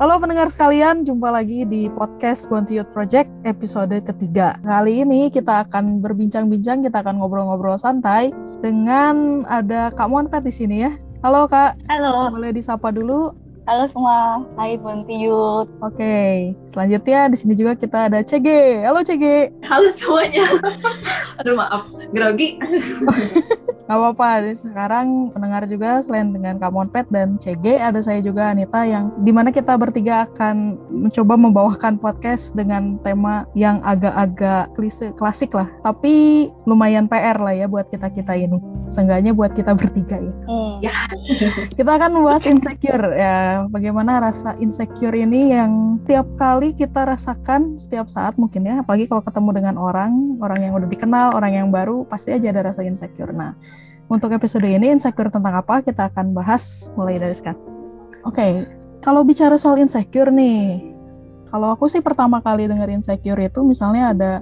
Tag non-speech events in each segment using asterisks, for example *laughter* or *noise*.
Halo pendengar sekalian, jumpa lagi di podcast Bonti Youth Project episode ketiga. Kali ini kita akan berbincang-bincang, kita akan ngobrol-ngobrol santai dengan ada Kak Monfet di sini ya. Halo Kak. Halo. Boleh disapa dulu? Halo semua, hai Bonti Youth. Oke, selanjutnya di sini juga kita ada CG. Halo CG. Halo semuanya. *laughs* Aduh maaf, grogi. *laughs* Gak apa-apa, sekarang pendengar juga selain dengan Kak Monpet dan CG, ada saya juga Anita yang di mana kita bertiga akan mencoba membawakan podcast dengan tema yang agak-agak klise, klasik lah. Tapi lumayan PR lah ya buat kita-kita ini. Seenggaknya buat kita bertiga ya. Hmm. Ya. *laughs* kita akan membahas insecure ya. Bagaimana rasa insecure ini yang tiap kali kita rasakan setiap saat mungkin ya. Apalagi kalau ketemu dengan orang, orang yang udah dikenal, orang yang baru, pasti aja ada rasa insecure. Nah, untuk episode ini insecure tentang apa kita akan bahas mulai dari sekarang. Oke, okay, kalau bicara soal insecure nih, kalau aku sih pertama kali denger insecure itu misalnya ada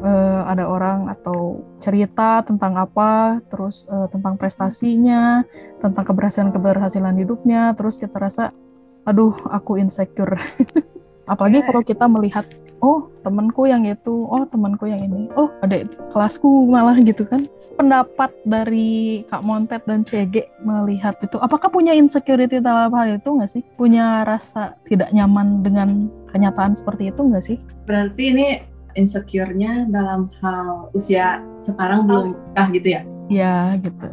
uh, ada orang atau cerita tentang apa, terus uh, tentang prestasinya, tentang keberhasilan-keberhasilan hidupnya, terus kita rasa, aduh aku insecure. *laughs* Apalagi kalau kita melihat oh temanku yang itu, oh temanku yang ini, oh ada kelasku malah gitu kan. Pendapat dari Kak Monpet dan CG melihat itu, apakah punya insecurity dalam hal itu nggak sih? Punya rasa tidak nyaman dengan kenyataan seperti itu nggak sih? Berarti ini insecure-nya dalam hal usia sekarang belum kah gitu ya? Ya gitu.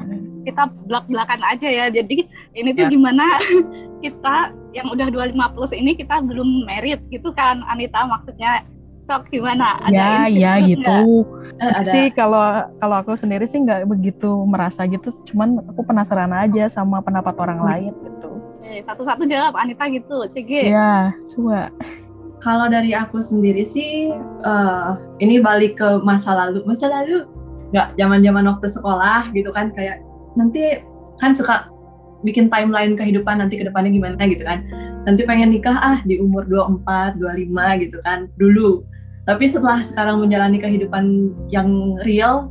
Kita belak-belakan aja ya. Jadi ini tuh ya. gimana *laughs* kita yang udah 25 plus ini kita belum merit gitu kan Anita maksudnya sok gimana? Ada ya, ya gitu. Eh, sih kalau kalau aku sendiri sih nggak begitu merasa gitu. Cuman aku penasaran aja sama pendapat orang hmm. lain gitu. Satu-satu jawab Anita gitu, CG. Ya, coba. Kalau dari aku sendiri sih, uh, ini balik ke masa lalu. Masa lalu nggak zaman-zaman waktu sekolah gitu kan kayak nanti kan suka bikin timeline kehidupan nanti ke depannya gimana gitu kan. Nanti pengen nikah ah di umur 24, 25 gitu kan dulu. Tapi setelah sekarang menjalani kehidupan yang real,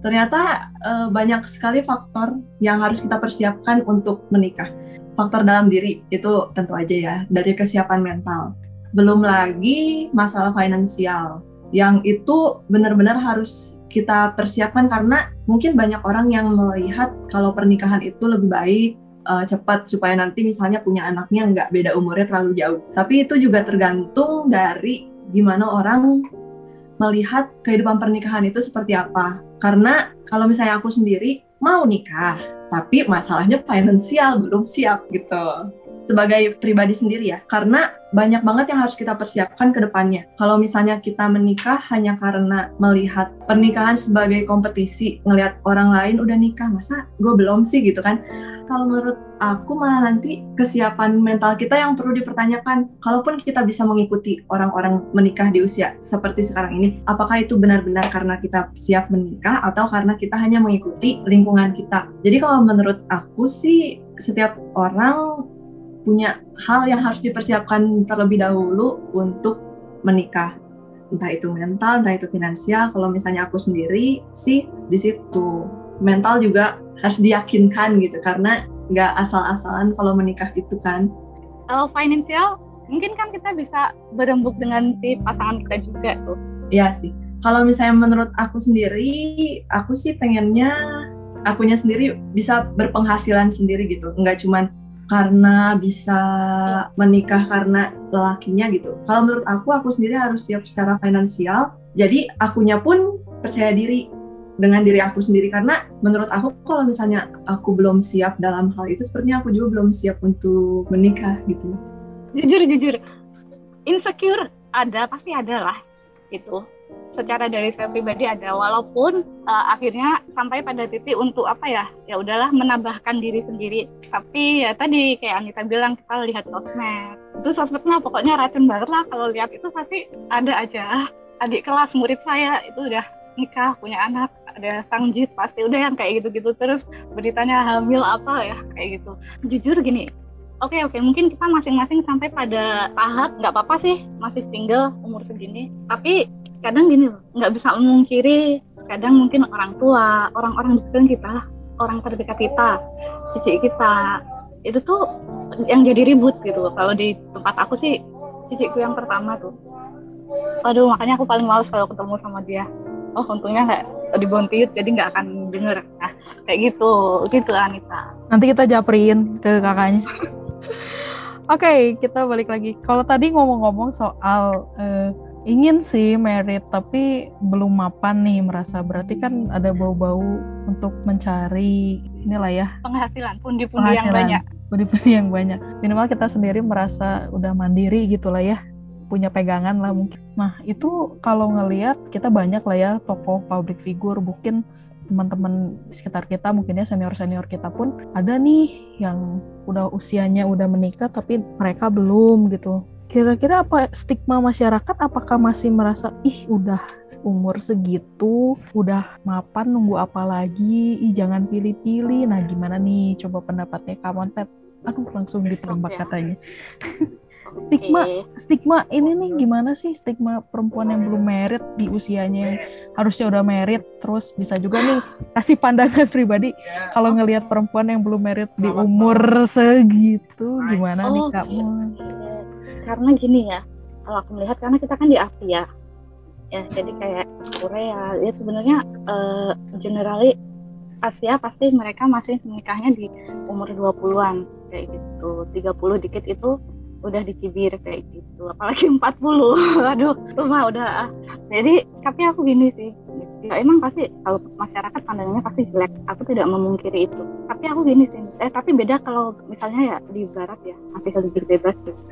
ternyata uh, banyak sekali faktor yang harus kita persiapkan untuk menikah. Faktor dalam diri itu tentu aja ya, dari kesiapan mental. Belum lagi masalah finansial yang itu benar-benar harus kita persiapkan karena mungkin banyak orang yang melihat kalau pernikahan itu lebih baik uh, cepat supaya nanti misalnya punya anaknya nggak beda umurnya terlalu jauh. Tapi itu juga tergantung dari gimana orang melihat kehidupan pernikahan itu seperti apa. Karena kalau misalnya aku sendiri mau nikah, tapi masalahnya finansial *laughs* belum siap gitu sebagai pribadi sendiri ya karena banyak banget yang harus kita persiapkan ke depannya kalau misalnya kita menikah hanya karena melihat pernikahan sebagai kompetisi ngelihat orang lain udah nikah masa gue belum sih gitu kan kalau menurut aku malah nanti kesiapan mental kita yang perlu dipertanyakan. Kalaupun kita bisa mengikuti orang-orang menikah di usia seperti sekarang ini apakah itu benar-benar karena kita siap menikah atau karena kita hanya mengikuti lingkungan kita? Jadi kalau menurut aku sih setiap orang punya hal yang harus dipersiapkan terlebih dahulu untuk menikah. Entah itu mental entah itu finansial. Kalau misalnya aku sendiri sih di situ. Mental juga harus diyakinkan gitu karena nggak asal-asalan kalau menikah itu kan. Kalau finansial mungkin kan kita bisa berembuk dengan si pasangan kita juga tuh. Iya sih. Kalau misalnya menurut aku sendiri aku sih pengennya akunya sendiri bisa berpenghasilan sendiri gitu. Nggak cuman karena bisa menikah karena lelakinya gitu. Kalau menurut aku, aku sendiri harus siap secara finansial. Jadi akunya pun percaya diri dengan diri aku sendiri. Karena menurut aku kalau misalnya aku belum siap dalam hal itu sepertinya aku juga belum siap untuk menikah gitu. Jujur jujur, insecure ada pasti ada lah gitu. Secara dari saya pribadi ada. Walaupun uh, akhirnya sampai pada titik untuk apa ya ya udahlah menambahkan diri sendiri. Tapi ya tadi kayak Anita bilang kita lihat sosmed. Itu sosmednya pokoknya racun banget lah. Kalau lihat itu pasti ada aja. Adik kelas murid saya itu udah nikah punya anak ada sang jit pasti udah yang kayak gitu-gitu. Terus beritanya hamil apa ya kayak gitu. Jujur gini oke oke mungkin kita masing-masing sampai pada tahap nggak apa-apa sih masih single umur segini. Tapi kadang gini loh nggak bisa memungkiri kadang mungkin orang tua orang-orang di sekitar kita orang terdekat kita cici kita itu tuh yang jadi ribut gitu kalau di tempat aku sih cicikku yang pertama tuh. Aduh makanya aku paling males kalau ketemu sama dia. Oh untungnya nggak dibontiut jadi nggak akan denger. Nah kayak gitu gitu Anita. Nanti kita japrin ke kakaknya. *laughs* Oke, okay, kita balik lagi. Kalau tadi ngomong-ngomong soal uh, ingin sih merit tapi belum mapan nih merasa berarti kan ada bau-bau untuk mencari inilah ya. Penghasilan pundi-pundi yang banyak. Pundi-pundi yang banyak. Minimal kita sendiri merasa udah mandiri gitulah ya. Punya pegangan lah mungkin. Nah itu kalau ngelihat kita banyak lah ya tokoh public figure mungkin teman-teman sekitar kita mungkin ya senior-senior kita pun ada nih yang udah usianya udah menikah tapi mereka belum gitu. Kira-kira apa stigma masyarakat apakah masih merasa ih udah umur segitu udah mapan nunggu apa lagi? Ih jangan pilih-pilih. Nah gimana nih? Coba pendapatnya kamu Pet. Aduh langsung ditembak katanya *laughs* stigma stigma ini nih gimana sih stigma perempuan yang belum merit di usianya harusnya udah merit terus bisa juga nih kasih pandangan pribadi kalau ngelihat perempuan yang belum merit di umur segitu gimana oh, nih kamu karena gini ya kalau aku melihat karena kita kan di Asia ya. Jadi kayak Korea ya sebenarnya uh, generally Asia pasti mereka masih menikahnya di umur 20-an kayak gitu. 30 dikit itu udah dicibir kayak gitu apalagi 40 *laughs* aduh itu mah udah. Jadi tapi aku gini sih ya emang pasti kalau masyarakat pandangannya pasti jelek aku tidak memungkiri itu. Tapi aku gini sih eh tapi beda kalau misalnya ya di barat ya masih lebih bebas gitu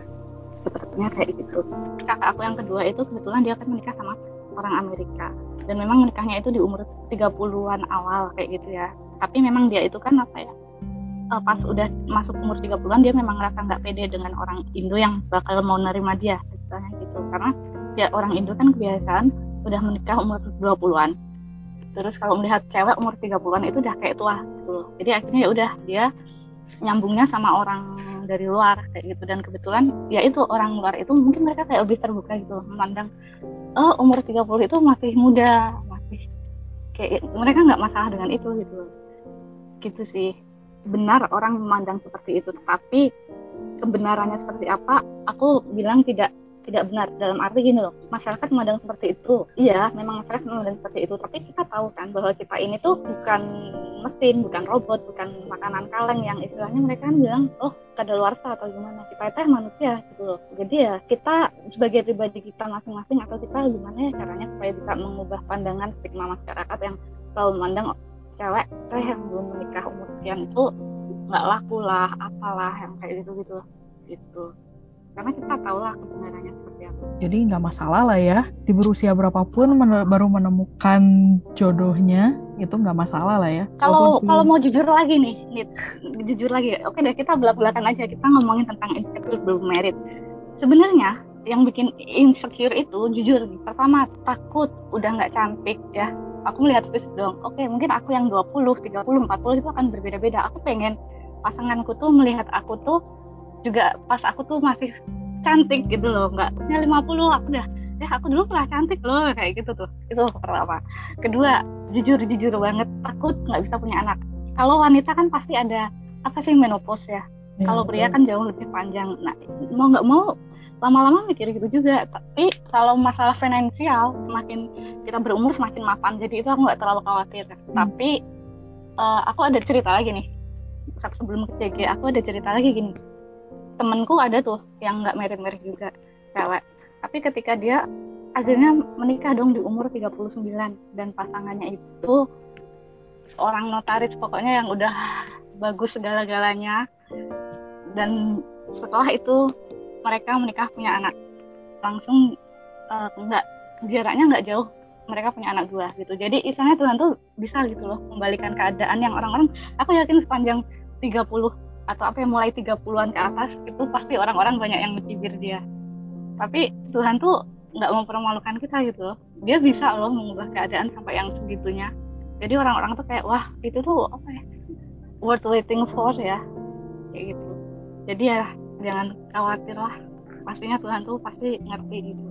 sepertinya kayak gitu. Kakak aku yang kedua itu kebetulan dia kan menikah sama orang Amerika. Dan memang menikahnya itu di umur 30-an awal kayak gitu ya. Tapi memang dia itu kan apa ya uh, pas udah masuk umur 30-an dia memang ngerasa nggak pede dengan orang Indo yang bakal mau nerima dia misalnya gitu. Karena ya orang Indo kan kebiasaan udah menikah umur 20-an terus kalau melihat cewek umur 30-an itu udah kayak tua gitu jadi akhirnya ya udah dia nyambungnya sama orang dari luar kayak gitu. Dan kebetulan ya itu orang luar itu mungkin mereka kayak lebih terbuka gitu memandang oh umur 30 itu masih muda masih kayak mereka nggak masalah dengan itu gitu gitu sih benar orang memandang seperti itu tetapi kebenarannya seperti apa aku bilang tidak tidak benar. Dalam arti gini loh masyarakat memandang seperti itu. Iya memang masyarakat memandang seperti itu tapi kita tahu kan bahwa kita ini tuh bukan mesin bukan robot bukan makanan kaleng yang istilahnya mereka kan bilang oh kada luar atau gimana. Kita teh manusia gitu loh. Jadi ya kita sebagai pribadi kita masing-masing atau kita gimana ya caranya supaya bisa mengubah pandangan stigma masyarakat yang selalu memandang cewek teh yang belum menikah umur sekian itu nggak laku lah apalah yang kayak gitu gitu gitu. Karena kita tahu lah kebenarannya seperti apa. Jadi nggak masalah lah ya di berusia berapapun men baru menemukan jodohnya itu nggak masalah lah ya. Kalau kalau mau jujur lagi nih nih jujur lagi. Oke deh kita belak belakan aja kita ngomongin tentang insecure belum merit sebenarnya yang bikin insecure itu jujur pertama takut udah nggak cantik ya aku melihat fisik dong. Oke mungkin aku yang 20 30 40 itu akan berbeda-beda. Aku pengen pasanganku tuh melihat aku tuh juga pas aku tuh masih cantik gitu loh. Nggak ya 50 aku udah ya aku dulu pernah cantik loh kayak gitu tuh. Itu pertama. Kedua jujur jujur banget takut nggak bisa punya anak. Kalau wanita kan pasti ada apa sih menopause ya, ya kalau pria kan jauh lebih panjang. Nah mau nggak mau lama-lama mikir gitu juga. Tapi kalau masalah finansial semakin kita berumur semakin mapan. Jadi itu aku nggak terlalu khawatir. Hmm. tapi uh, aku ada cerita lagi nih. Sebelum ke CG aku ada cerita lagi gini. Temenku ada tuh yang nggak merit-merit juga cewek. Tapi ketika dia akhirnya menikah dong di umur 39 dan pasangannya itu seorang notaris pokoknya yang udah bagus segala-galanya. Dan setelah itu mereka menikah punya anak. Langsung uh, enggak jaraknya nggak jauh mereka punya anak dua gitu. Jadi istilahnya Tuhan tuh bisa gitu loh membalikan keadaan yang orang-orang aku yakin sepanjang 30 atau apa yang mulai 30-an ke atas itu pasti orang-orang banyak yang mencibir dia. Tapi Tuhan tuh nggak mempermalukan kita gitu loh. Dia bisa loh mengubah keadaan sampai yang segitunya. Jadi orang-orang tuh kayak wah itu tuh apa ya worth waiting for ya kayak gitu. Jadi ya jangan khawatir lah. Pastinya Tuhan tuh pasti ngerti gitu.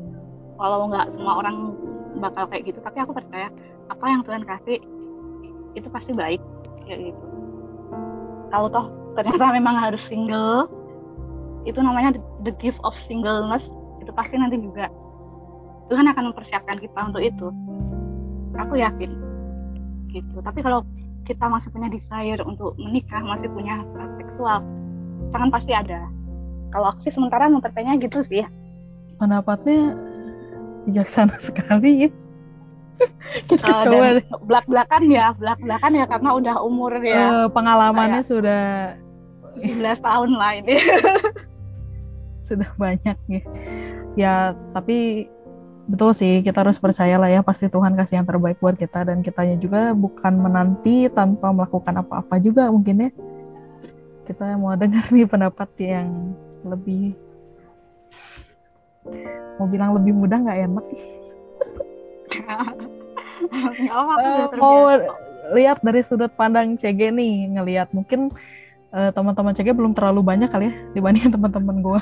Walau nggak semua orang bakal kayak gitu tapi aku percaya apa yang Tuhan kasih itu pasti baik kayak gitu. Kalau toh ternyata *laughs* memang harus single. Itu namanya the gift of singleness itu pasti nanti juga. Tuhan akan mempersiapkan kita untuk itu. Aku yakin gitu. Tapi kalau kita masih punya desire untuk menikah masih punya seksual jangan pasti ada kalau aku sih sementara mempertanya gitu sih pendapatnya bijaksana *laughs* sekali ya kita uh, coba deh. belak belakan ya belak belakan ya karena udah umur ya Eh, pengalamannya sudah 17 tahun lah ini *laughs* sudah banyak ya. Ya, tapi betul sih kita harus percaya lah ya pasti Tuhan kasih yang terbaik buat kita dan kitanya juga bukan menanti tanpa melakukan apa-apa juga mungkin ya. Kita mau *laughs* dengar nih pendapat yang lebih mau bilang lebih mudah nggak enak. Nggak *laughs* apa, aku Eh, mau lihat dari sudut pandang CG nih ngelihat. Mungkin eh, teman-teman CG belum terlalu banyak kali ya dibandingin *laughs* teman-teman gua.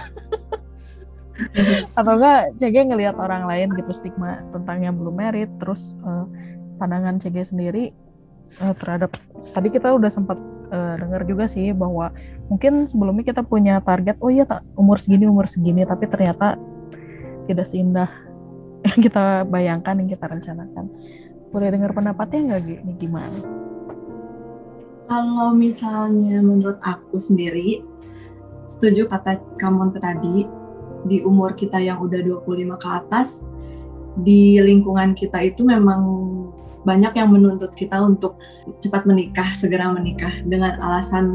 Atau enggak CG ngelihat orang lain gitu stigma tentang yang belum merit terus eh, pandangan CG sendiri terhadap tadi kita udah sempat eh, dengar juga sih bahwa mungkin sebelumnya kita punya target oh iya tak umur segini umur segini tapi ternyata tidak seindah *laughs* yang kita bayangkan yang kita rencanakan boleh dengar pendapatnya nggak Gi? Ini gimana? Kalau misalnya menurut aku sendiri, setuju kata kamu tadi, di umur kita yang udah 25 ke atas, di lingkungan kita itu memang banyak yang menuntut kita untuk cepat menikah, segera menikah dengan alasan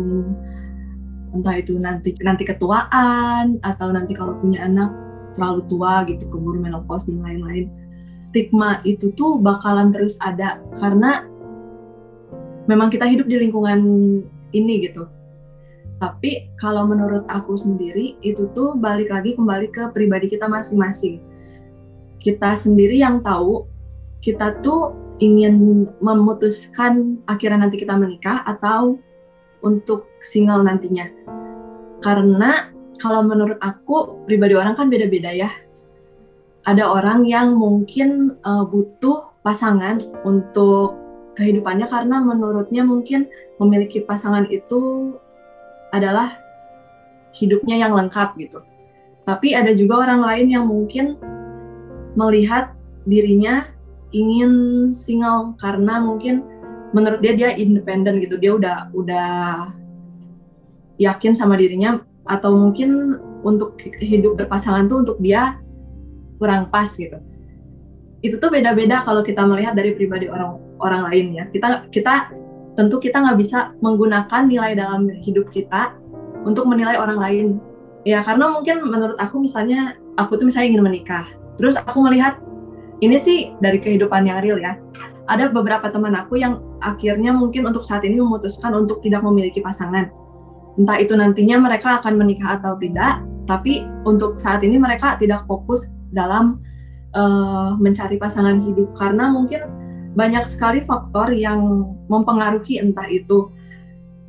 entah itu nanti nanti ketuaan atau nanti kalau punya anak terlalu tua gitu keburu menopause dan lain-lain. Stigma itu tuh bakalan terus ada karena memang kita hidup di lingkungan ini gitu. Tapi kalau menurut aku sendiri itu tuh balik lagi kembali ke pribadi kita masing-masing. Kita sendiri yang tahu kita tuh ingin memutuskan akhirnya nanti kita menikah atau untuk single nantinya. Karena kalau menurut aku pribadi orang kan beda-beda ya. Ada orang yang mungkin uh, butuh pasangan untuk kehidupannya karena menurutnya mungkin memiliki pasangan itu adalah hidupnya yang lengkap gitu. Tapi ada juga orang lain yang mungkin melihat dirinya ingin single karena mungkin menurut dia dia independen gitu. Dia udah udah yakin sama dirinya atau mungkin untuk hidup berpasangan tuh untuk dia kurang pas gitu. Itu tuh beda-beda kalau kita melihat dari pribadi orang orang lain ya. Kita kita tentu kita nggak bisa menggunakan nilai dalam hidup kita untuk menilai orang lain. Ya karena mungkin menurut aku misalnya aku tuh misalnya ingin menikah, terus aku melihat ini sih dari kehidupan yang real ya. Ada beberapa teman aku yang akhirnya mungkin untuk saat ini memutuskan untuk tidak memiliki pasangan. Entah itu nantinya mereka akan menikah atau tidak, tapi untuk saat ini mereka tidak fokus dalam uh, mencari pasangan hidup karena mungkin banyak sekali faktor yang mempengaruhi entah itu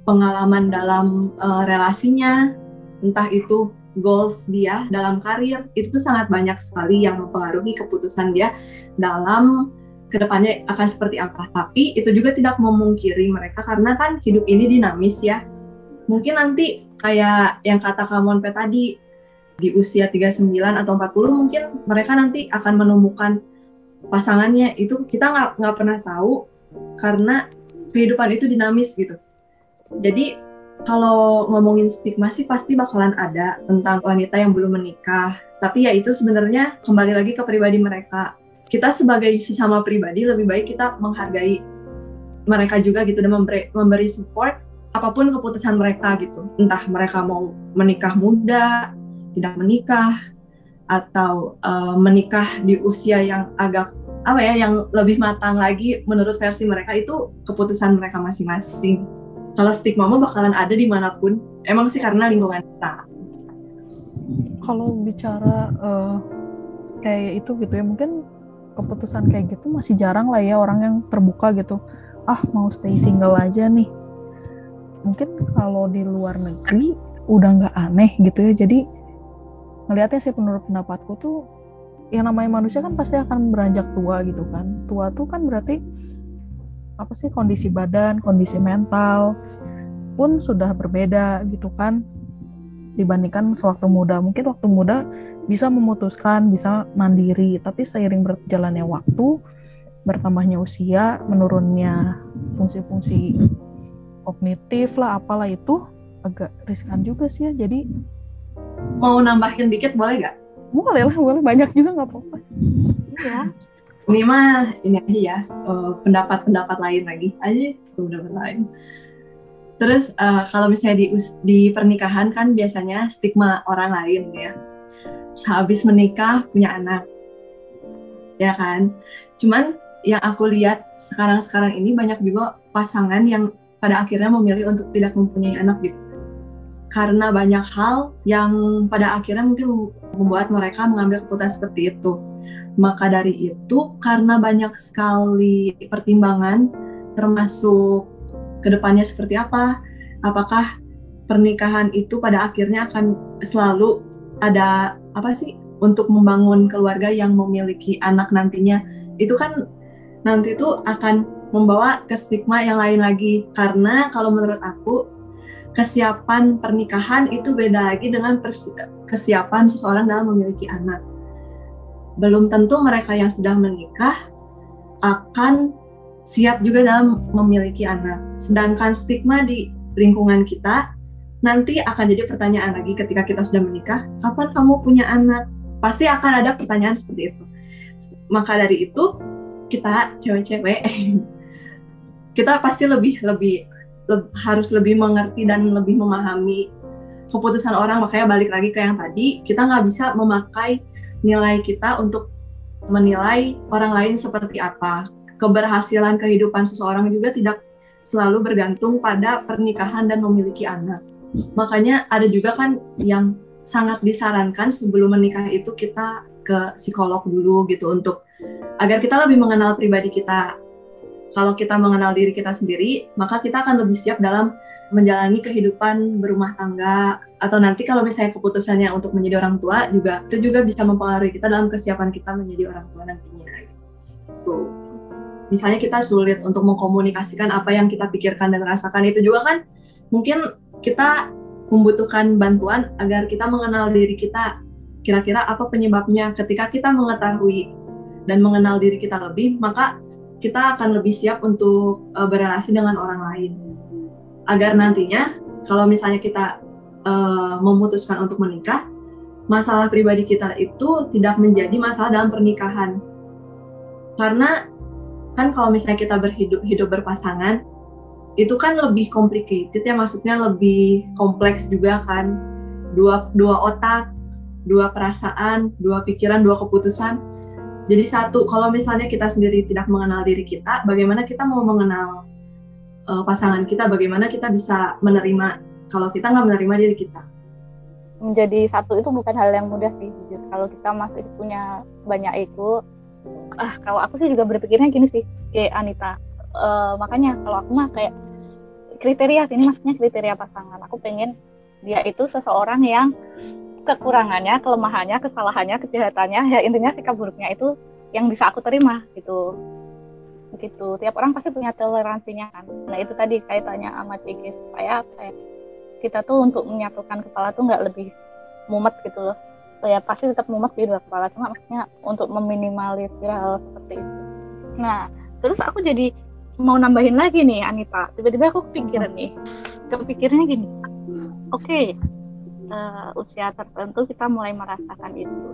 pengalaman dalam uh, relasinya, entah itu goals dia dalam karir, itu tuh sangat banyak sekali yang mempengaruhi keputusan dia dalam ke depannya akan seperti apa. Tapi itu juga tidak memungkiri mereka karena kan hidup ini dinamis ya. Mungkin nanti kayak yang kata Kamonpe tadi, di usia 39 atau 40 mungkin mereka nanti akan menemukan pasangannya itu kita nggak nggak pernah tahu karena kehidupan itu dinamis gitu jadi kalau ngomongin stigma sih pasti bakalan ada tentang wanita yang belum menikah. Tapi ya itu sebenarnya kembali lagi ke pribadi mereka. Kita sebagai sesama pribadi lebih baik kita menghargai mereka juga gitu dan memberi, memberi support apa pun keputusan mereka gitu. Entah mereka mau menikah muda tidak menikah atau uh, menikah di usia yang agak apa ya yang lebih matang lagi menurut versi mereka itu keputusan mereka masing-masing. Kalau stigma mah bakalan ada di mana pun. Emang sih karena lingkungan kita. Kalau bicara uh, kayak itu gitu ya mungkin keputusan kayak gitu masih jarang lah ya orang yang terbuka gitu. Ah mau stay single aja nih. Mungkin kalau di luar negeri udah nggak aneh gitu ya. Jadi ngelihatnya sih menurut pendapatku tuh yang namanya manusia kan pasti akan beranjak tua gitu kan tua tuh kan berarti apa sih kondisi badan kondisi mental pun sudah berbeda gitu kan dibandingkan sewaktu muda. Mungkin waktu muda bisa memutuskan, bisa mandiri, tapi seiring berjalannya waktu, bertambahnya usia, menurunnya fungsi-fungsi kognitif lah, apalah itu agak riskan juga sih ya. Jadi mau nambahin dikit boleh gak? Boleh lah, boleh banyak juga nggak apa-apa. Iya. Ini mah ini aja ya eh, pendapat-pendapat lain lagi aja pendapat lain. Terus uh, kalau misalnya di di pernikahan kan biasanya stigma orang lain ya. Sehabis menikah punya anak, ya kan. Cuman yang aku lihat sekarang-sekarang ini banyak juga pasangan yang pada akhirnya memilih untuk tidak mempunyai anak gitu karena banyak hal yang pada akhirnya mungkin membuat mereka mengambil keputusan seperti itu. Maka dari itu, karena banyak sekali pertimbangan, termasuk ke depannya seperti apa, apakah pernikahan itu pada akhirnya akan selalu ada apa sih untuk membangun keluarga yang memiliki anak nantinya, itu kan nanti itu akan membawa ke stigma yang lain lagi. Karena kalau menurut aku, kesiapan pernikahan itu beda lagi dengan kesiapan seseorang dalam memiliki anak. Belum tentu mereka yang sudah menikah akan siap juga dalam memiliki anak. Sedangkan stigma di lingkungan kita nanti akan jadi pertanyaan lagi ketika kita sudah menikah, kapan kamu punya anak? Pasti akan ada pertanyaan seperti itu. Maka dari itu kita cewek-cewek *laughs* kita pasti lebih lebih le harus lebih mengerti dan lebih memahami keputusan orang makanya balik lagi ke yang tadi kita nggak bisa memakai nilai kita untuk menilai orang lain seperti apa. Keberhasilan kehidupan seseorang juga tidak selalu bergantung pada pernikahan dan memiliki anak. Makanya ada juga kan yang sangat disarankan sebelum menikah itu kita ke psikolog dulu gitu untuk agar kita lebih mengenal pribadi kita. Kalau kita mengenal diri kita sendiri, maka kita akan lebih siap dalam menjalani kehidupan berumah tangga atau nanti kalau misalnya keputusannya untuk menjadi orang tua juga itu juga bisa mempengaruhi kita dalam kesiapan kita menjadi orang tua nantinya. Gitu. Misalnya kita sulit untuk mengkomunikasikan apa yang kita pikirkan dan rasakan itu juga kan mungkin kita membutuhkan bantuan agar kita mengenal diri kita kira-kira apa penyebabnya ketika kita mengetahui dan mengenal diri kita lebih maka kita akan lebih siap untuk uh, berrelasi dengan orang lain agar nantinya kalau misalnya kita uh, memutuskan untuk menikah masalah pribadi kita itu tidak menjadi masalah dalam pernikahan. Karena kan kalau misalnya kita berhidup hidup berpasangan itu kan lebih complicated ya maksudnya lebih kompleks juga kan. Dua dua otak dua perasaan dua pikiran dua keputusan. Jadi satu, kalau misalnya kita sendiri tidak mengenal diri kita, bagaimana kita mau mengenal uh, pasangan kita? Bagaimana kita bisa menerima kalau kita nggak menerima diri kita? Menjadi satu itu bukan hal yang mudah sih, jujur. Kalau kita masih punya banyak itu, ah kalau aku sih juga berpikirnya gini sih, kayak Anita. Uh, makanya kalau aku mah kayak kriteria sini maksudnya kriteria pasangan. Aku pengen dia itu seseorang yang kekurangannya, kelemahannya, kesalahannya, kejahatannya, ya intinya sikap buruknya itu yang bisa aku terima gitu. Gitu. Tiap orang pasti punya toleransinya kan. Nah itu tadi kaitannya sama cikis supaya ya, kita tuh untuk menyatukan kepala tuh nggak lebih mumet gitu loh. So, ya pasti tetap mumet di dua kepala cuma maksudnya untuk meminimalisir hal seperti itu. Nah terus aku jadi mau nambahin lagi nih Anita. Tiba-tiba aku kepikiran nih. Kepikirannya gini. Oke, okay, uh, usia tertentu kita mulai merasakan itu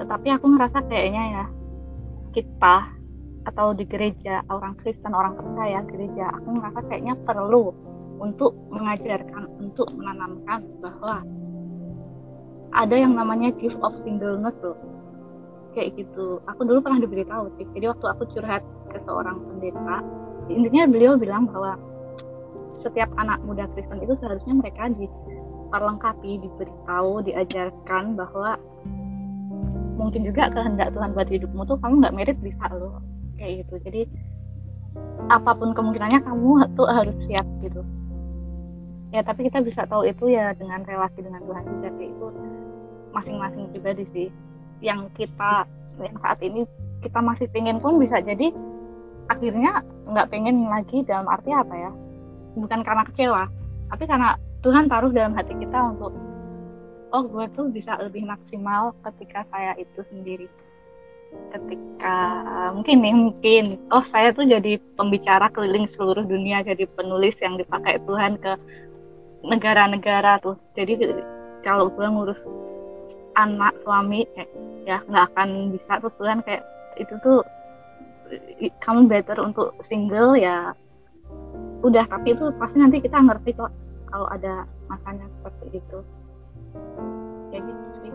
tetapi aku ngerasa kayaknya ya kita atau di gereja orang Kristen orang percaya gereja aku ngerasa kayaknya perlu untuk mengajarkan untuk menanamkan bahwa ada yang namanya gift of singleness loh kayak gitu aku dulu pernah diberitahu sih jadi waktu aku curhat ke seorang pendeta intinya beliau bilang bahwa setiap anak muda Kristen itu seharusnya mereka di diperlengkapi, diberitahu, diajarkan bahwa mungkin juga kehendak Tuhan buat hidupmu tuh kamu nggak merit bisa loh kayak gitu. Jadi apa pun kemungkinannya kamu tuh harus siap gitu. Ya tapi kita bisa tahu itu ya dengan relasi dengan Tuhan juga sih itu masing-masing pribadi sih. Yang kita yang saat ini kita masih pengen pun bisa jadi akhirnya nggak pengen lagi dalam arti apa ya? Bukan karena kecewa tapi karena Tuhan taruh dalam hati kita untuk oh gue tuh bisa lebih maksimal ketika saya itu sendiri. Ketika mungkin nih mungkin. Oh saya tuh jadi pembicara keliling seluruh dunia jadi penulis yang dipakai Tuhan ke negara-negara tuh. Jadi kalau gue ngurus anak suami kayak ya nggak akan bisa. Terus Tuhan kayak itu tuh kamu better untuk single ya. Udah tapi itu pasti nanti kita ngerti kok kalau ada masanya seperti itu. Kayak gitu sih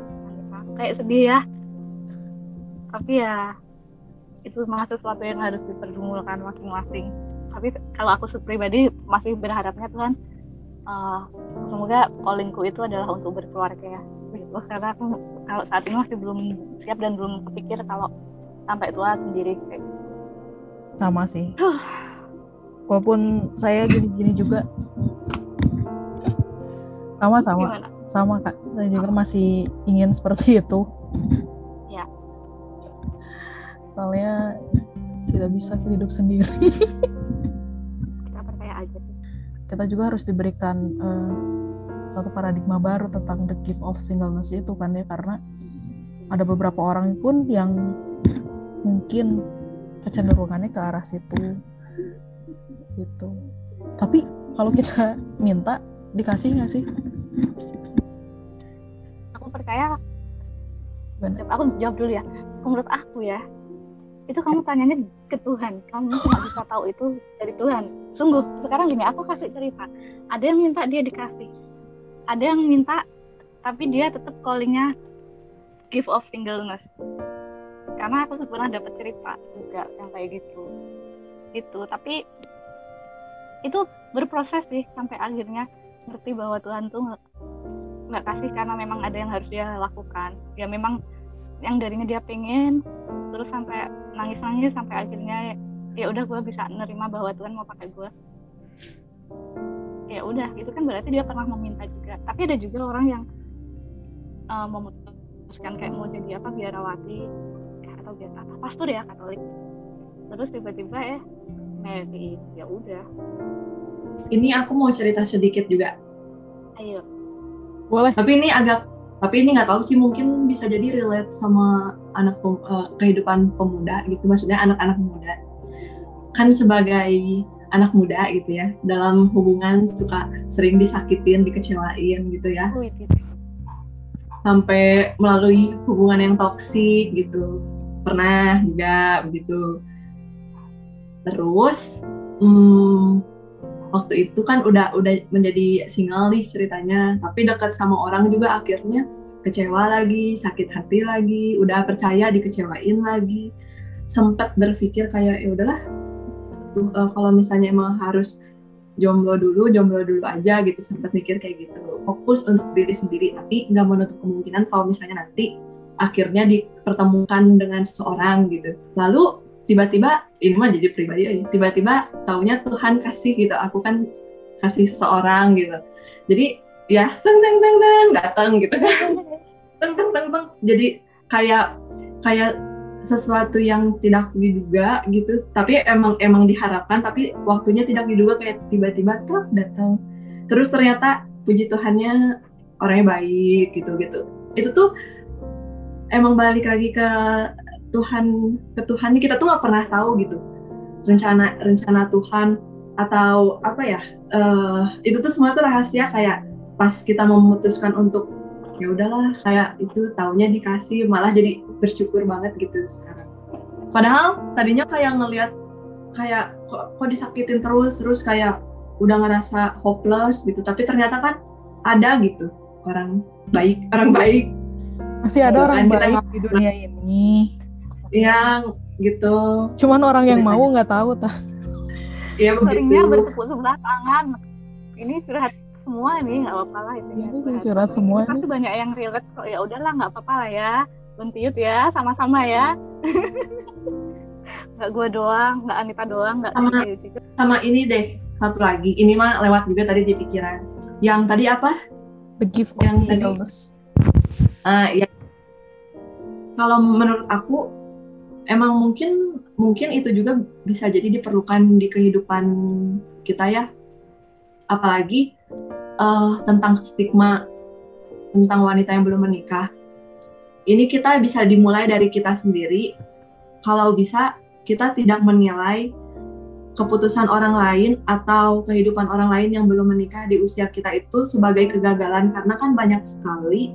kayak sedih ya. Tapi ya itu memang sesuatu yang harus dipergumulkan masing-masing. Tapi kalau aku pribadi masih berharapnya Tuhan uh, semoga callingku itu adalah untuk berkeluarga ya. Gitu. Karena aku kalau saat ini masih belum siap dan belum kepikir kalau sampai tua sendiri kayak gitu. sama sih. Walaupun saya gini-gini juga. Sama-sama sama. Kak. Saya juga masih ingin seperti itu. Soalnya tidak bisa hidup sendiri *laughs* kita juga harus diberikan uh, satu paradigma baru tentang the gift of singleness itu kan ya karena ada beberapa orang pun yang mungkin kecenderungannya ke arah situ. Gitu. Tapi kalau kita minta dikasih nggak sih? Aku percaya. Benar. aku jawab dulu ya. Menurut aku ya itu kamu tanyanya ke Tuhan. Kamu cuma bisa tahu itu dari Tuhan. Sungguh sekarang gini aku kasih cerita. Ada yang minta dia dikasih. Ada yang minta tapi dia tetap callingnya give of singleness karena aku pernah dapat cerita juga yang kayak gitu. Itu tapi itu berproses sih sampai akhirnya ngerti bahwa Tuhan tuh nggak kasih karena memang ada yang harus dia lakukan. Ya memang yang darinya dia pengen terus sampai nangis nangis sampai akhirnya ya udah gue bisa nerima bahwa Tuhan mau pakai gue ya udah itu kan berarti dia pernah meminta juga. Tapi ada juga orang yang uh, memutuskan kayak mau jadi apa biarawati ya, atau biar apa pastor ya Katolik. Terus tiba-tiba ya Mary ya udah. Ini aku mau cerita sedikit juga. Ayo. Boleh tapi ini agak tapi ini nggak tahu sih mungkin bisa jadi relate sama anak uh, kehidupan pemuda gitu maksudnya anak-anak muda. Kan sebagai anak muda gitu ya dalam hubungan suka sering disakitin dikecewain gitu ya. Sampai melalui hubungan yang toksik gitu. Pernah juga begitu. Terus hmm, waktu itu kan udah udah menjadi single nih ceritanya. Tapi dekat sama orang juga akhirnya kecewa lagi sakit hati lagi udah percaya dikecewain lagi. Sempet berpikir kayak ya udahlah tuh uh, kalau misalnya emang harus jomblo dulu jomblo dulu aja gitu. Sempat mikir kayak gitu. Fokus untuk diri sendiri tapi nggak menutup kemungkinan kalau misalnya nanti akhirnya dipertemukan dengan seseorang gitu. Lalu tiba-tiba ini mah jadi pribadi aja tiba-tiba taunya Tuhan kasih gitu aku kan kasih seseorang gitu. Jadi ya teng teng teng teng datang gitu kan. *laughs* Teng teng teng teng. Jadi kayak kayak sesuatu yang tidak diduga gitu. Tapi emang emang diharapkan tapi waktunya tidak diduga kayak tiba-tiba tuh datang terus ternyata puji Tuhannya orangnya baik gitu gitu. Itu tuh emang balik lagi ke Tuhan ke Tuhan kita tuh nggak pernah tahu gitu. Rencana rencana Tuhan atau apa ya uh, itu tuh semua tuh rahasia kayak pas kita memutuskan untuk ya udahlah kayak itu taunya dikasih malah jadi bersyukur banget gitu sekarang. Padahal tadinya kayak ngelihat kayak kok, kok disakitin terus terus kayak udah ngerasa hopeless gitu. Tapi ternyata kan ada gitu orang baik orang baik. Masih ada orang baik di dunia ini yang gitu cuman orang yang mau nggak tahu tah Iya begitu. bertepuk sebelah tangan. Ini curhat semua nih nggak apa-apa lah itu ya. Ini curhat semua. Pasti banyak yang relate kok. Ya udahlah nggak apa-apa lah ya. Buntiut ya, sama-sama ya. *laughs* nggak gue doang, nggak Anita doang, nggak sama, juga. Sama ini deh, satu lagi. Ini mah lewat juga tadi di pikiran. Yang tadi apa? The gift of singleness. Ah, uh, ya. Kalau menurut aku emang mungkin mungkin itu juga bisa jadi diperlukan di kehidupan kita ya apalagi uh, tentang stigma tentang wanita yang belum menikah. Ini kita bisa dimulai dari kita sendiri. Kalau bisa, kita tidak menilai keputusan orang lain atau kehidupan orang lain yang belum menikah di usia kita itu sebagai kegagalan karena kan banyak sekali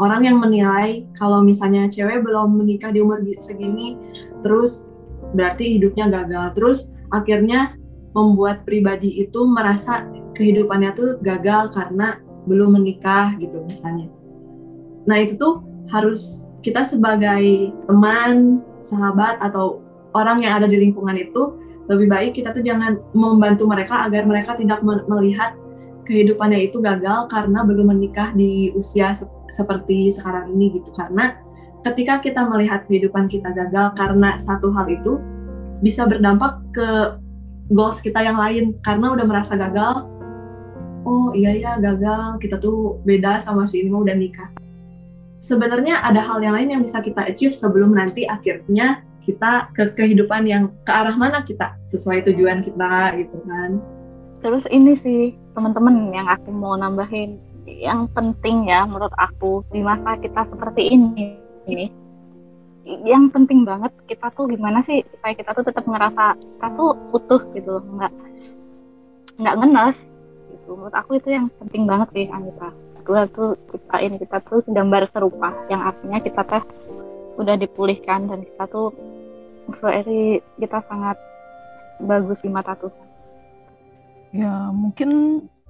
orang yang menilai kalau misalnya cewek belum menikah di umur segini terus berarti hidupnya gagal. Terus akhirnya membuat pribadi itu merasa kehidupannya tuh gagal karena belum menikah gitu misalnya. Nah itu tuh harus kita sebagai teman sahabat atau orang yang ada di lingkungan itu lebih baik kita tuh jangan membantu mereka agar mereka tidak melihat kehidupannya itu gagal karena belum menikah di usia seperti sekarang ini gitu. Karena ketika kita melihat kehidupan kita gagal karena satu hal itu bisa berdampak ke goals kita yang lain. Karena udah merasa gagal oh iya ya gagal. Kita tuh beda sama si ini udah nikah. Sebenarnya ada hal yang lain yang bisa kita achieve sebelum nanti akhirnya kita ke kehidupan yang ke arah mana kita sesuai tujuan kita gitu kan. Terus ini sih teman-teman yang aku mau nambahin yang penting ya menurut aku di masa kita seperti ini. Ini yang penting banget kita tuh gimana sih supaya kita tuh tetap ngerasa kita tuh utuh gitu nggak nggak ngenes gitu. Menurut aku itu yang penting banget sih Anita. Kita tuh kita ini kita tuh gambar serupa yang artinya kita teh udah dipulihkan dan kita tuh very kita sangat bagus di mata Tuhan. Ya mungkin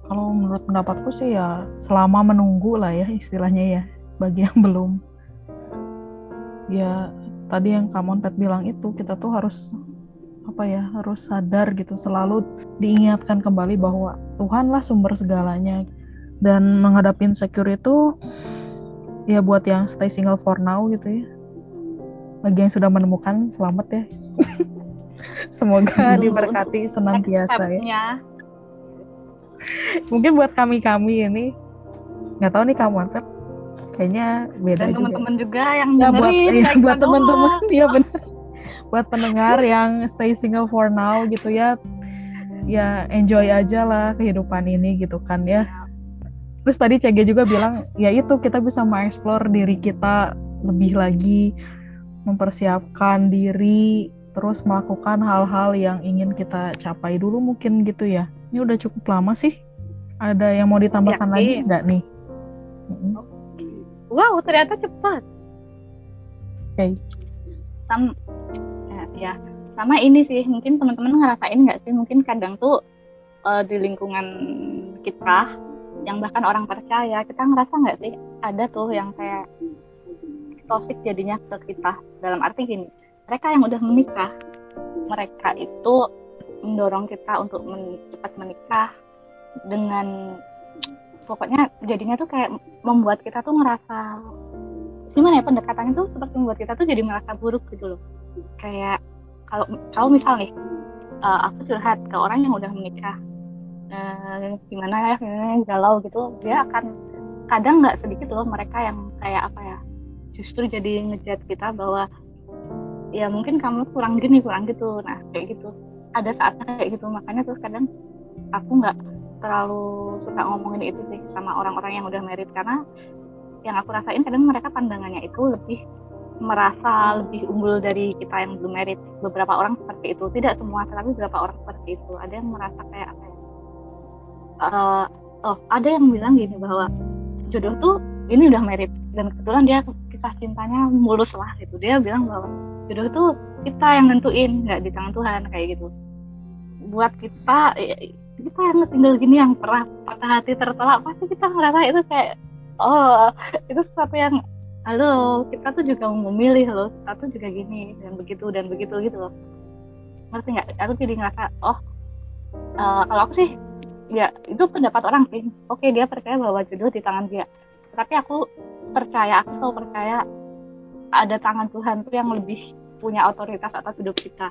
kalau menurut pendapatku sih ya selama menunggu lah ya istilahnya ya bagi yang *laughs* belum. Ya tadi yang kamu Pet bilang itu kita tuh harus apa ya harus sadar gitu selalu diingatkan kembali bahwa Tuhanlah sumber segalanya. Dan menghadapi insecure itu ya buat yang stay single for now gitu ya. Bagi yang sudah menemukan selamat ya. *laughs* Semoga diberkati senantiasa ya mungkin buat kami kami ini. Nggak tahu nih kamu angkat kayaknya beda dan teman-teman juga yang ya, buat ya, buat teman-teman. *laughs* Ya benar buat pendengar yang stay single for now gitu ya. Ya enjoy aja lah kehidupan ini gitu kan ya. Terus tadi CG juga bilang ya itu kita bisa mengeksplor diri kita lebih lagi mempersiapkan diri terus melakukan hal-hal yang ingin kita capai dulu mungkin gitu ya ini udah cukup lama sih. Ada yang mau ditambahkan Yakin. lagi nggak nih? Wow, ternyata cepat. Oke. Okay. Sam ya, ya, sama ini sih. Mungkin teman-teman ngerasain nggak sih? Mungkin kadang tuh uh, di lingkungan kita yang bahkan orang percaya, kita ngerasa nggak sih ada tuh yang kayak toxic jadinya ke kita dalam arti gini mereka yang udah menikah mereka itu mendorong kita untuk men cepat menikah dengan pokoknya jadinya tuh kayak membuat kita tuh ngerasa gimana ya pendekatannya tuh seperti membuat kita tuh jadi merasa buruk gitu loh. Kayak kalau kalau misal nih uh, aku curhat ke orang yang udah menikah uh, gimana ya gimana galau gitu dia akan kadang nggak sedikit loh mereka yang kayak apa ya justru jadi ngejat kita bahwa ya mungkin kamu kurang gini kurang gitu. Nah kayak gitu ada saatnya kayak gitu. Makanya terus kadang aku nggak terlalu suka ngomongin itu sih sama orang-orang yang udah merit. Karena yang aku rasain kadang mereka pandangannya itu lebih merasa lebih unggul dari kita yang belum merit. Beberapa orang seperti itu. Tidak semua tapi beberapa orang seperti itu. Ada yang merasa kayak apa ya? Uh, oh ada yang bilang gini bahwa jodoh tuh ini udah merit. Dan kebetulan dia kisah cintanya mulus lah gitu. Dia bilang bahwa jodoh tuh kita yang nentuin nggak di tangan Tuhan kayak gitu buat kita kita yang tinggal gini yang pernah patah hati tertolak pasti kita ngerasa itu kayak oh itu sesuatu yang halo kita tuh juga memilih loh kita tuh juga gini dan begitu dan begitu gitu loh. Ngerti nggak? Aku jadi ngerasa oh uh, kalau aku sih ya itu pendapat orang sih. Oke dia percaya bahwa jodoh di tangan dia. Tapi aku percaya aku selalu percaya ada tangan Tuhan tuh yang lebih punya otoritas atas hidup kita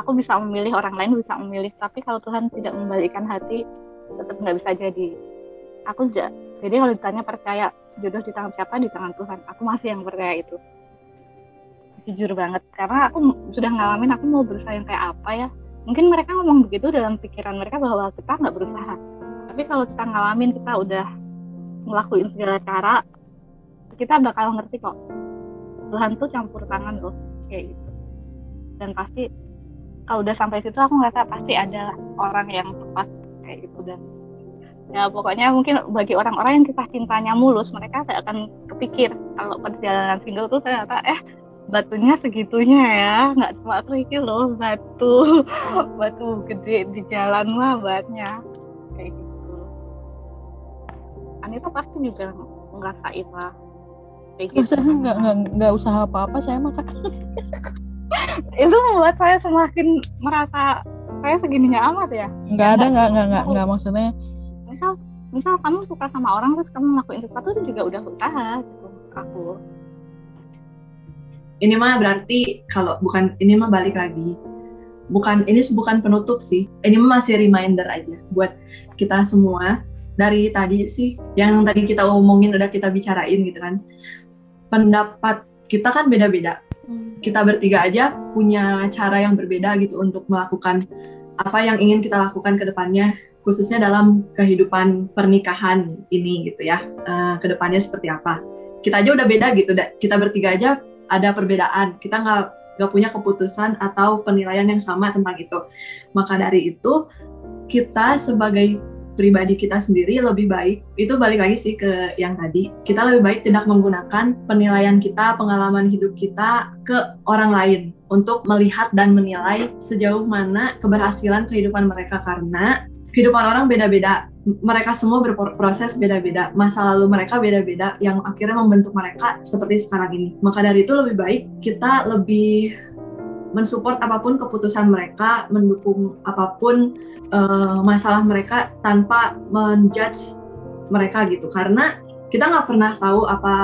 aku bisa memilih orang lain bisa memilih. Tapi kalau Tuhan tidak membalikkan hati tetap nggak bisa jadi. Aku juga jadi kalau ditanya percaya jodoh di tangan siapa? Di tangan Tuhan. Aku masih yang percaya itu. Jujur banget. Karena aku sudah ngalamin aku mau berusaha yang kayak apa ya. Mungkin mereka ngomong begitu dalam pikiran mereka bahwa kita nggak berusaha. Tapi kalau kita ngalamin kita udah ngelakuin segala cara kita bakal ngerti kok. Tuhan tuh campur tangan loh kayak gitu. Dan pasti kalau udah sampai situ aku ngerasa pasti ada orang yang tepat kayak gitu. Dan ya pokoknya mungkin bagi orang-orang yang kita cintanya mulus mereka tidak akan kepikir kalau perjalanan single tuh ternyata eh batunya segitunya ya nggak cuma kerikil loh batu *laughs* batu gede di jalan mah batnya kayak gitu. Anita pasti juga ngerasain lah. Kayak gitu. Saya nggak nggak nggak usaha apa-apa saya mah Kak. *laughs* itu membuat saya semakin merasa saya segininya amat ya? Nggak ada nggak nggak nggak nggak maksudnya? Misal misal kamu suka sama orang terus kamu ngelakuin sesuatu itu juga udah usaha gitu aku. Ini mah berarti kalau bukan ini mah balik lagi. Bukan ini bukan penutup sih. Ini mah masih reminder aja buat kita semua. Dari tadi sih yang tadi kita omongin udah kita bicarain gitu kan. Pendapat kita kan beda-beda kita bertiga aja punya cara yang berbeda gitu untuk melakukan apa yang ingin kita lakukan ke depannya khususnya dalam kehidupan pernikahan ini gitu ya. Uh, ke depannya seperti apa. Kita aja udah beda gitu kita bertiga aja ada perbedaan. Kita nggak nggak punya keputusan atau penilaian yang sama tentang itu. Maka dari itu kita sebagai pribadi kita sendiri lebih baik itu balik lagi sih ke yang tadi. Kita lebih baik tidak menggunakan penilaian kita pengalaman hidup kita ke orang lain untuk melihat dan menilai sejauh mana keberhasilan kehidupan mereka. Karena kehidupan orang beda-beda mereka semua berproses beda-beda masa lalu mereka beda-beda yang akhirnya membentuk mereka seperti sekarang ini. Maka dari itu lebih baik kita lebih mensupport apa pun keputusan mereka, mendukung apa pun uh, masalah mereka tanpa menjudge mereka gitu. Karena kita nggak pernah tahu apa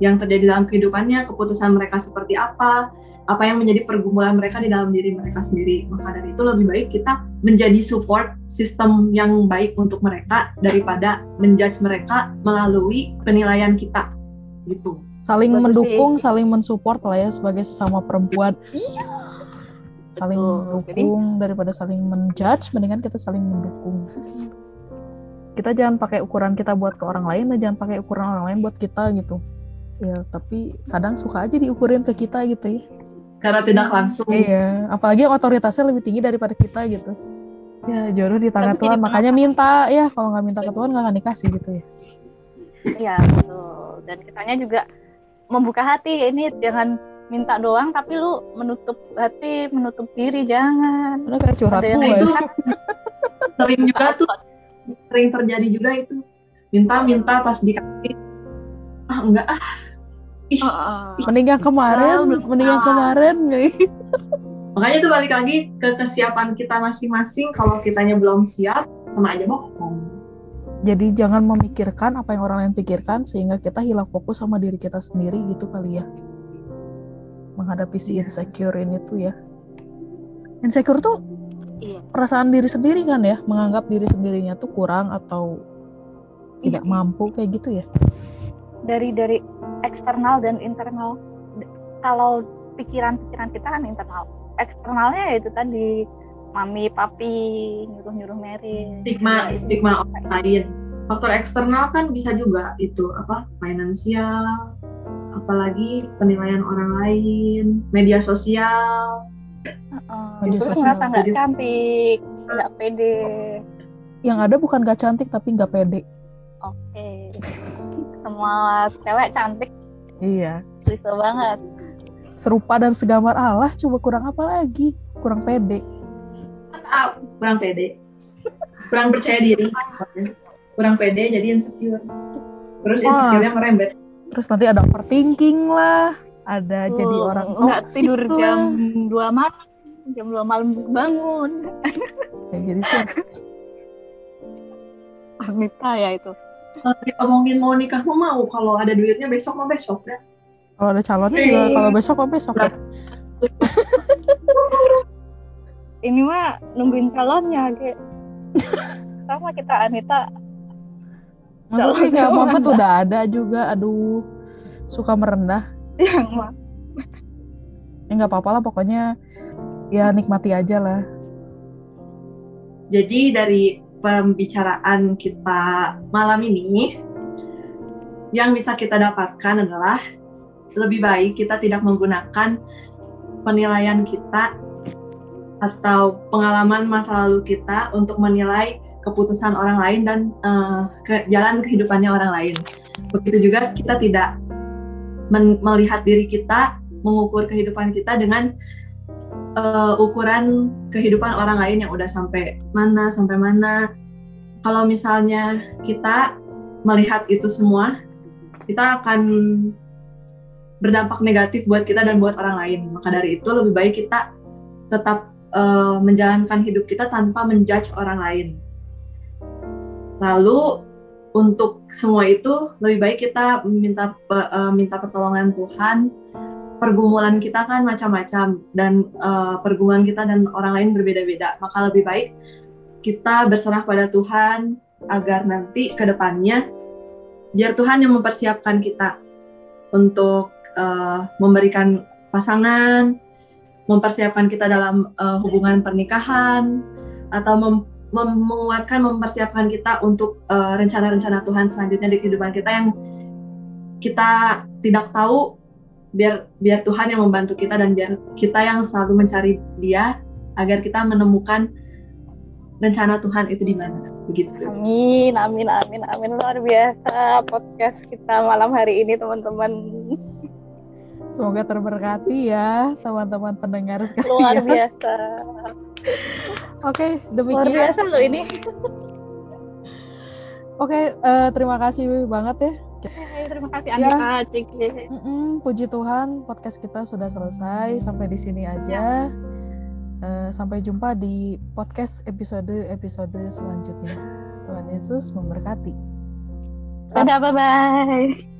yang terjadi dalam kehidupannya, keputusan mereka seperti apa, apa yang menjadi pergumulan mereka di dalam diri mereka sendiri. Maka dari itu lebih baik kita menjadi support sistem yang baik untuk mereka daripada menjudge mereka melalui penilaian kita gitu saling Bagus mendukung, sih. saling mensupport lah ya sebagai sesama perempuan. Iya. Saling Betul. mendukung Jadi, daripada saling menjudge, mendingan kita saling mendukung. Kita jangan pakai ukuran kita buat ke orang lain, dan jangan pakai ukuran orang lain buat kita gitu. Ya, tapi kadang suka aja diukurin ke kita gitu ya. Karena tidak langsung. Iya, apalagi otoritasnya lebih tinggi daripada kita gitu. Ya, jodoh di tangan Tuhan, makanya minta ya, kalau nggak minta ke Tuhan nggak akan dikasih gitu ya. Iya, betul. Dan kitanya juga membuka hati ini jangan minta doang tapi lu menutup hati menutup diri jangan. Udah kayak curhat itu *laughs* sering juga tuh sering terjadi juga itu. Minta minta pas dikasih ah enggak ah. Ih, uh, mending yang kemarin, oh, mending yang kemarin Makanya itu balik lagi ke kesiapan kita masing-masing. Kalau kitanya belum siap, sama aja bohong jadi jangan memikirkan apa yang orang lain pikirkan sehingga kita hilang fokus sama diri kita sendiri gitu kali ya menghadapi si iya. insecure ini tuh ya insecure tuh iya. perasaan diri sendiri kan ya menganggap diri sendirinya tuh kurang atau iya. tidak mampu kayak gitu ya dari dari eksternal dan internal kalau pikiran-pikiran kita kan internal eksternalnya ya itu tadi mami papi nyuruh nyuruh Mary. Stigma stigma orang lain. Faktor eksternal kan bisa juga itu apa finansial apalagi penilaian orang lain media sosial. Uh, media sosial. nggak cantik nggak pede. Yang ada bukan gak cantik tapi nggak pede. Oke. Okay. semua cewek cantik. Iya. Bisa banget. Serupa dan segambar Allah coba kurang apa lagi? Kurang pede ah, kurang pede. Kurang percaya diri. Kurang pede jadi insecure. Terus insecure-nya merembet terus nanti ada overthinking lah. Ada oh, jadi orang nggak tidur lah. jam dua malam. Jam dua malam bangun. Ya, jadi sih. Anita ya itu. Ngomongin mau nikah mau mau. Kalau ada duitnya besok mau besok ya. Kalau ada calonnya juga kalau besok mau besok ya ini mah nungguin calonnya kayak *laughs* sama kita Anita. Masa sih nggak Muhammad udah ada juga aduh suka merendah. Yang mah ya nggak apa-apa lah pokoknya ya nikmati aja lah. Jadi dari pembicaraan kita malam ini yang bisa kita dapatkan adalah lebih baik kita tidak menggunakan penilaian kita atau pengalaman masa lalu kita untuk menilai keputusan orang lain dan uh, ke jalan kehidupannya orang lain. Begitu juga kita tidak melihat diri kita, mengukur kehidupan kita dengan uh, ukuran kehidupan orang lain yang udah sampai mana sampai mana. Kalau misalnya kita melihat itu semua, kita akan berdampak negatif buat kita dan buat orang lain. Maka dari itu lebih baik kita tetap uh, menjalankan hidup kita tanpa menjudge orang lain. Lalu untuk semua itu lebih baik kita minta uh, minta pertolongan Tuhan. Pergumulan kita kan macam-macam dan uh, pergumulan kita dan orang lain berbeda-beda. Maka lebih baik kita berserah pada Tuhan agar nanti ke depannya biar Tuhan yang mempersiapkan kita untuk uh, memberikan pasangan, mempersiapkan kita dalam uh, hubungan pernikahan, atau mem mem menguatkan, mempersiapkan kita untuk eh, rencana-rencana uh, Tuhan selanjutnya di kehidupan kita yang kita tidak tahu, biar biar Tuhan yang membantu kita dan biar kita yang selalu mencari Dia agar kita menemukan rencana Tuhan itu di mana begitu. Amin, amin, amin, amin luar biasa podcast kita malam hari ini teman-teman. Semoga terberkati ya teman-teman pendengar sekalian. Luar biasa. Oke, demikian. Luar biasa loh ini. Oke, uh, terima kasih banget ya. Terima kasih Andika, ya. Mm -mm, puji Tuhan, podcast kita sudah selesai. Sampai di sini aja. Uh, sampai jumpa di podcast episode-episode selanjutnya. Tuhan Yesus memberkati. Dadah, bye-bye.